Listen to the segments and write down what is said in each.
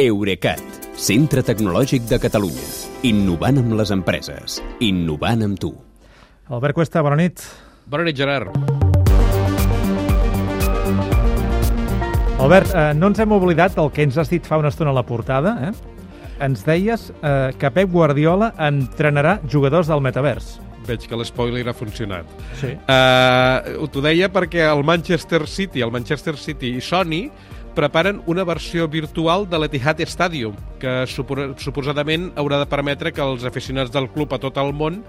Eurecat, centre tecnològic de Catalunya. Innovant amb les empreses. Innovant amb tu. Albert Cuesta, bona nit. Bona nit, Gerard. Albert, eh, no ens hem oblidat del que ens has dit fa una estona a la portada. Eh? Ens deies eh, que Pep Guardiola entrenarà jugadors del metavers. Veig que l'espoiler ha funcionat. Sí. Uh, T'ho deia perquè el Manchester City, el Manchester City i Sony preparen una versió virtual de l'Etihad Stadium, que suposadament haurà de permetre que els aficionats del club a tot el món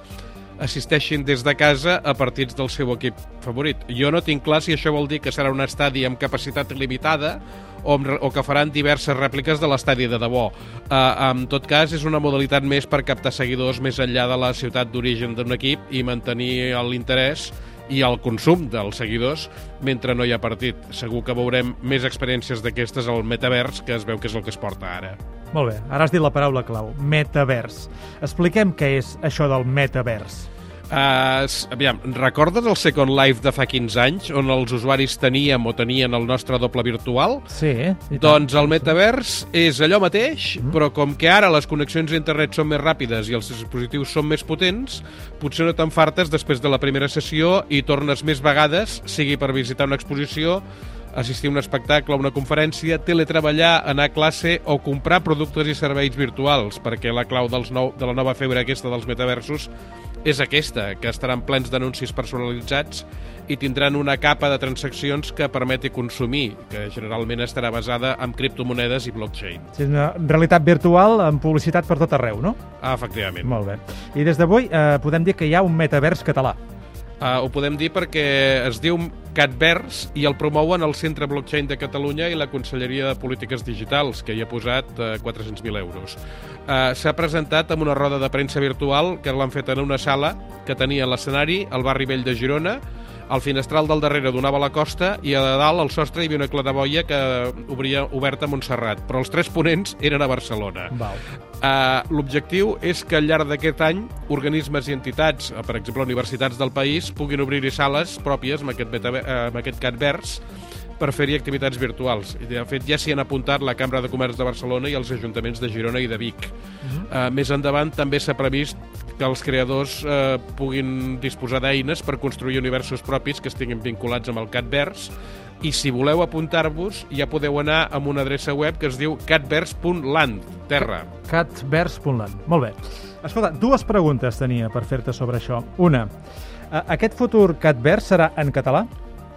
assisteixin des de casa a partits del seu equip favorit. Jo no tinc clar si això vol dir que serà un estadi amb capacitat limitada o, amb, o que faran diverses rèpliques de l'estadi de debò. Uh, en tot cas, és una modalitat més per captar seguidors més enllà de la ciutat d'origen d'un equip i mantenir l'interès i el consum dels seguidors mentre no hi ha partit. Segur que veurem més experiències d'aquestes al metavers, que es veu que és el que es porta ara. Molt bé, ara has dit la paraula clau, metavers. Expliquem què és això del metavers. Uh, aviam, recordes el Second Life de fa 15 anys, on els usuaris teníem o tenien el nostre doble virtual? Sí. Doncs el metavers és allò mateix, mm. però com que ara les connexions a internet són més ràpides i els dispositius són més potents, potser no t'enfartes després de la primera sessió i tornes més vegades, sigui per visitar una exposició, assistir a un espectacle o una conferència, teletreballar, anar a classe o comprar productes i serveis virtuals, perquè la clau dels nou, de la nova febre aquesta dels metaversos és aquesta, que estaran plens d'anuncis personalitzats i tindran una capa de transaccions que permeti consumir, que generalment estarà basada en criptomonedes i blockchain. És una realitat virtual amb publicitat per tot arreu, no? Ah, efectivament. Molt bé. I des d'avui eh, podem dir que hi ha un metavers català. Uh, ho podem dir perquè es diu Catvers i el promouen el Centre Blockchain de Catalunya i la Conselleria de Polítiques Digitals, que hi ha posat uh, 400.000 euros. Uh, S'ha presentat amb una roda de premsa virtual que l'han fet en una sala que tenia l'escenari al barri vell de Girona, el finestral del darrere donava la costa i a dalt al sostre hi havia una claraboia que obria oberta a Montserrat, però els tres ponents eren a Barcelona. Val. Uh, L'objectiu és que al llarg d'aquest any organismes i entitats, uh, per exemple universitats del país, puguin obrir-hi sales pròpies amb aquest, meta, uh, amb aquest catvers per fer-hi activitats virtuals. I, de fet, ja s'hi han apuntat la Cambra de Comerç de Barcelona i els ajuntaments de Girona i de Vic. Uh -huh. uh, més endavant també s'ha previst que els creadors eh, puguin disposar d'eines per construir universos propis que estiguin vinculats amb el Catvers i si voleu apuntar-vos ja podeu anar amb una adreça web que es diu catvers.land, terra. Catvers.land, molt bé. Escolta, dues preguntes tenia per fer-te sobre això. Una, aquest futur Catvers serà en català?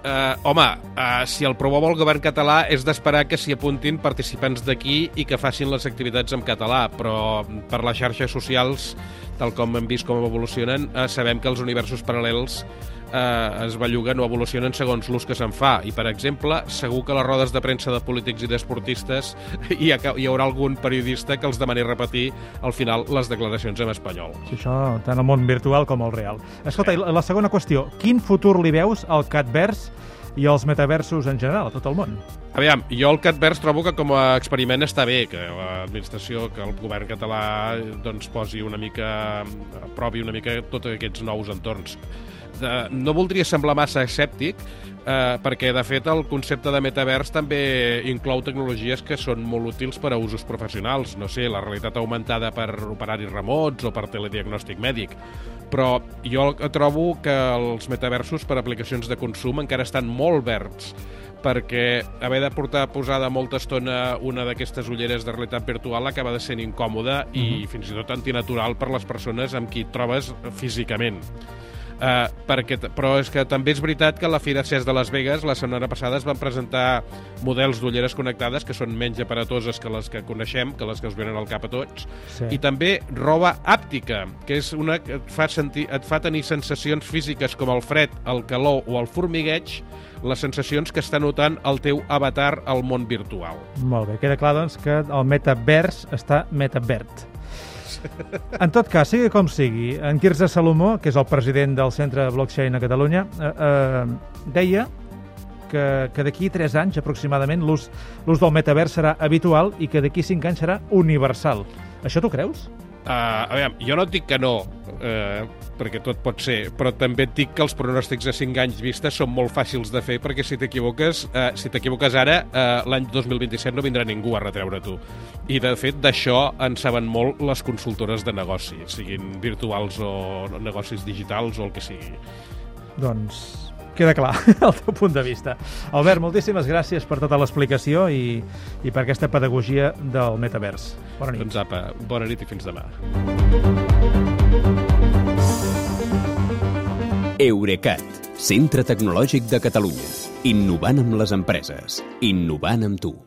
Uh, home, uh, si el promou el govern català és d'esperar que s'hi apuntin participants d'aquí i que facin les activitats en català, però per les xarxes socials tal com hem vist com evolucionen, eh, sabem que els universos paral·lels eh, es belluguen o evolucionen segons l'ús que se'n fa. I, per exemple, segur que a les rodes de premsa de polítics i d'esportistes hi, ha, hi haurà algun periodista que els demani repetir al final les declaracions en espanyol. Sí, això tant al món virtual com al real. Escolta, sí. la segona qüestió, quin futur li veus al Catvers i els metaversos en general, a tot el món? Aviam, jo el Catvers trobo que com a experiment està bé, que l'administració, que el govern català doncs, posi una mica, aprovi una mica tots aquests nous entorns. De, no voldria semblar massa escèptic, eh, perquè de fet el concepte de metavers també inclou tecnologies que són molt útils per a usos professionals, no sé, la realitat augmentada per operaris remots o per telediagnòstic mèdic, però jo trobo que els metaversos per aplicacions de consum encara estan molt verds perquè haver de portar posada molta estona una d'aquestes ulleres de realitat virtual acaba de ser incòmode mm -hmm. i mhm. fins i tot antinatural per les persones amb qui et trobes físicament. Uh, perquè, però és que també és veritat que a la Fira CES de Las Vegas la setmana passada es van presentar models d'ulleres connectades que són menys aparatoses que les que coneixem, que les que us venen al cap a tots, sí. i també roba àptica, que és una que et fa, sentir, et fa tenir sensacions físiques com el fred, el calor o el formigueig, les sensacions que està notant el teu avatar al món virtual. Molt bé, queda clar doncs que el metavers està metavert. En tot cas, sigui com sigui, en Quirze Salomó, que és el president del Centre Blockchain a Catalunya, eh, eh, deia que, que d'aquí 3 anys aproximadament l'ús del metavers serà habitual i que d'aquí 5 anys serà universal. Això tu creus? Uh, a veure, jo no et dic que no, uh, perquè tot pot ser, però també et dic que els pronòstics a 5 anys vista són molt fàcils de fer, perquè si t'equivoques uh, si t'equivoques ara, uh, l'any 2027 no vindrà ningú a retreure tu. I, de fet, d'això en saben molt les consultores de negoci, siguin virtuals o negocis digitals o el que sigui. Doncs queda clar el teu punt de vista. Albert, moltíssimes gràcies per tota l'explicació i, i per aquesta pedagogia del metavers. Bona nit. Doncs apa, bona nit i fins demà. Eurecat, centre tecnològic de Catalunya. Innovant amb les empreses. Innovant amb tu.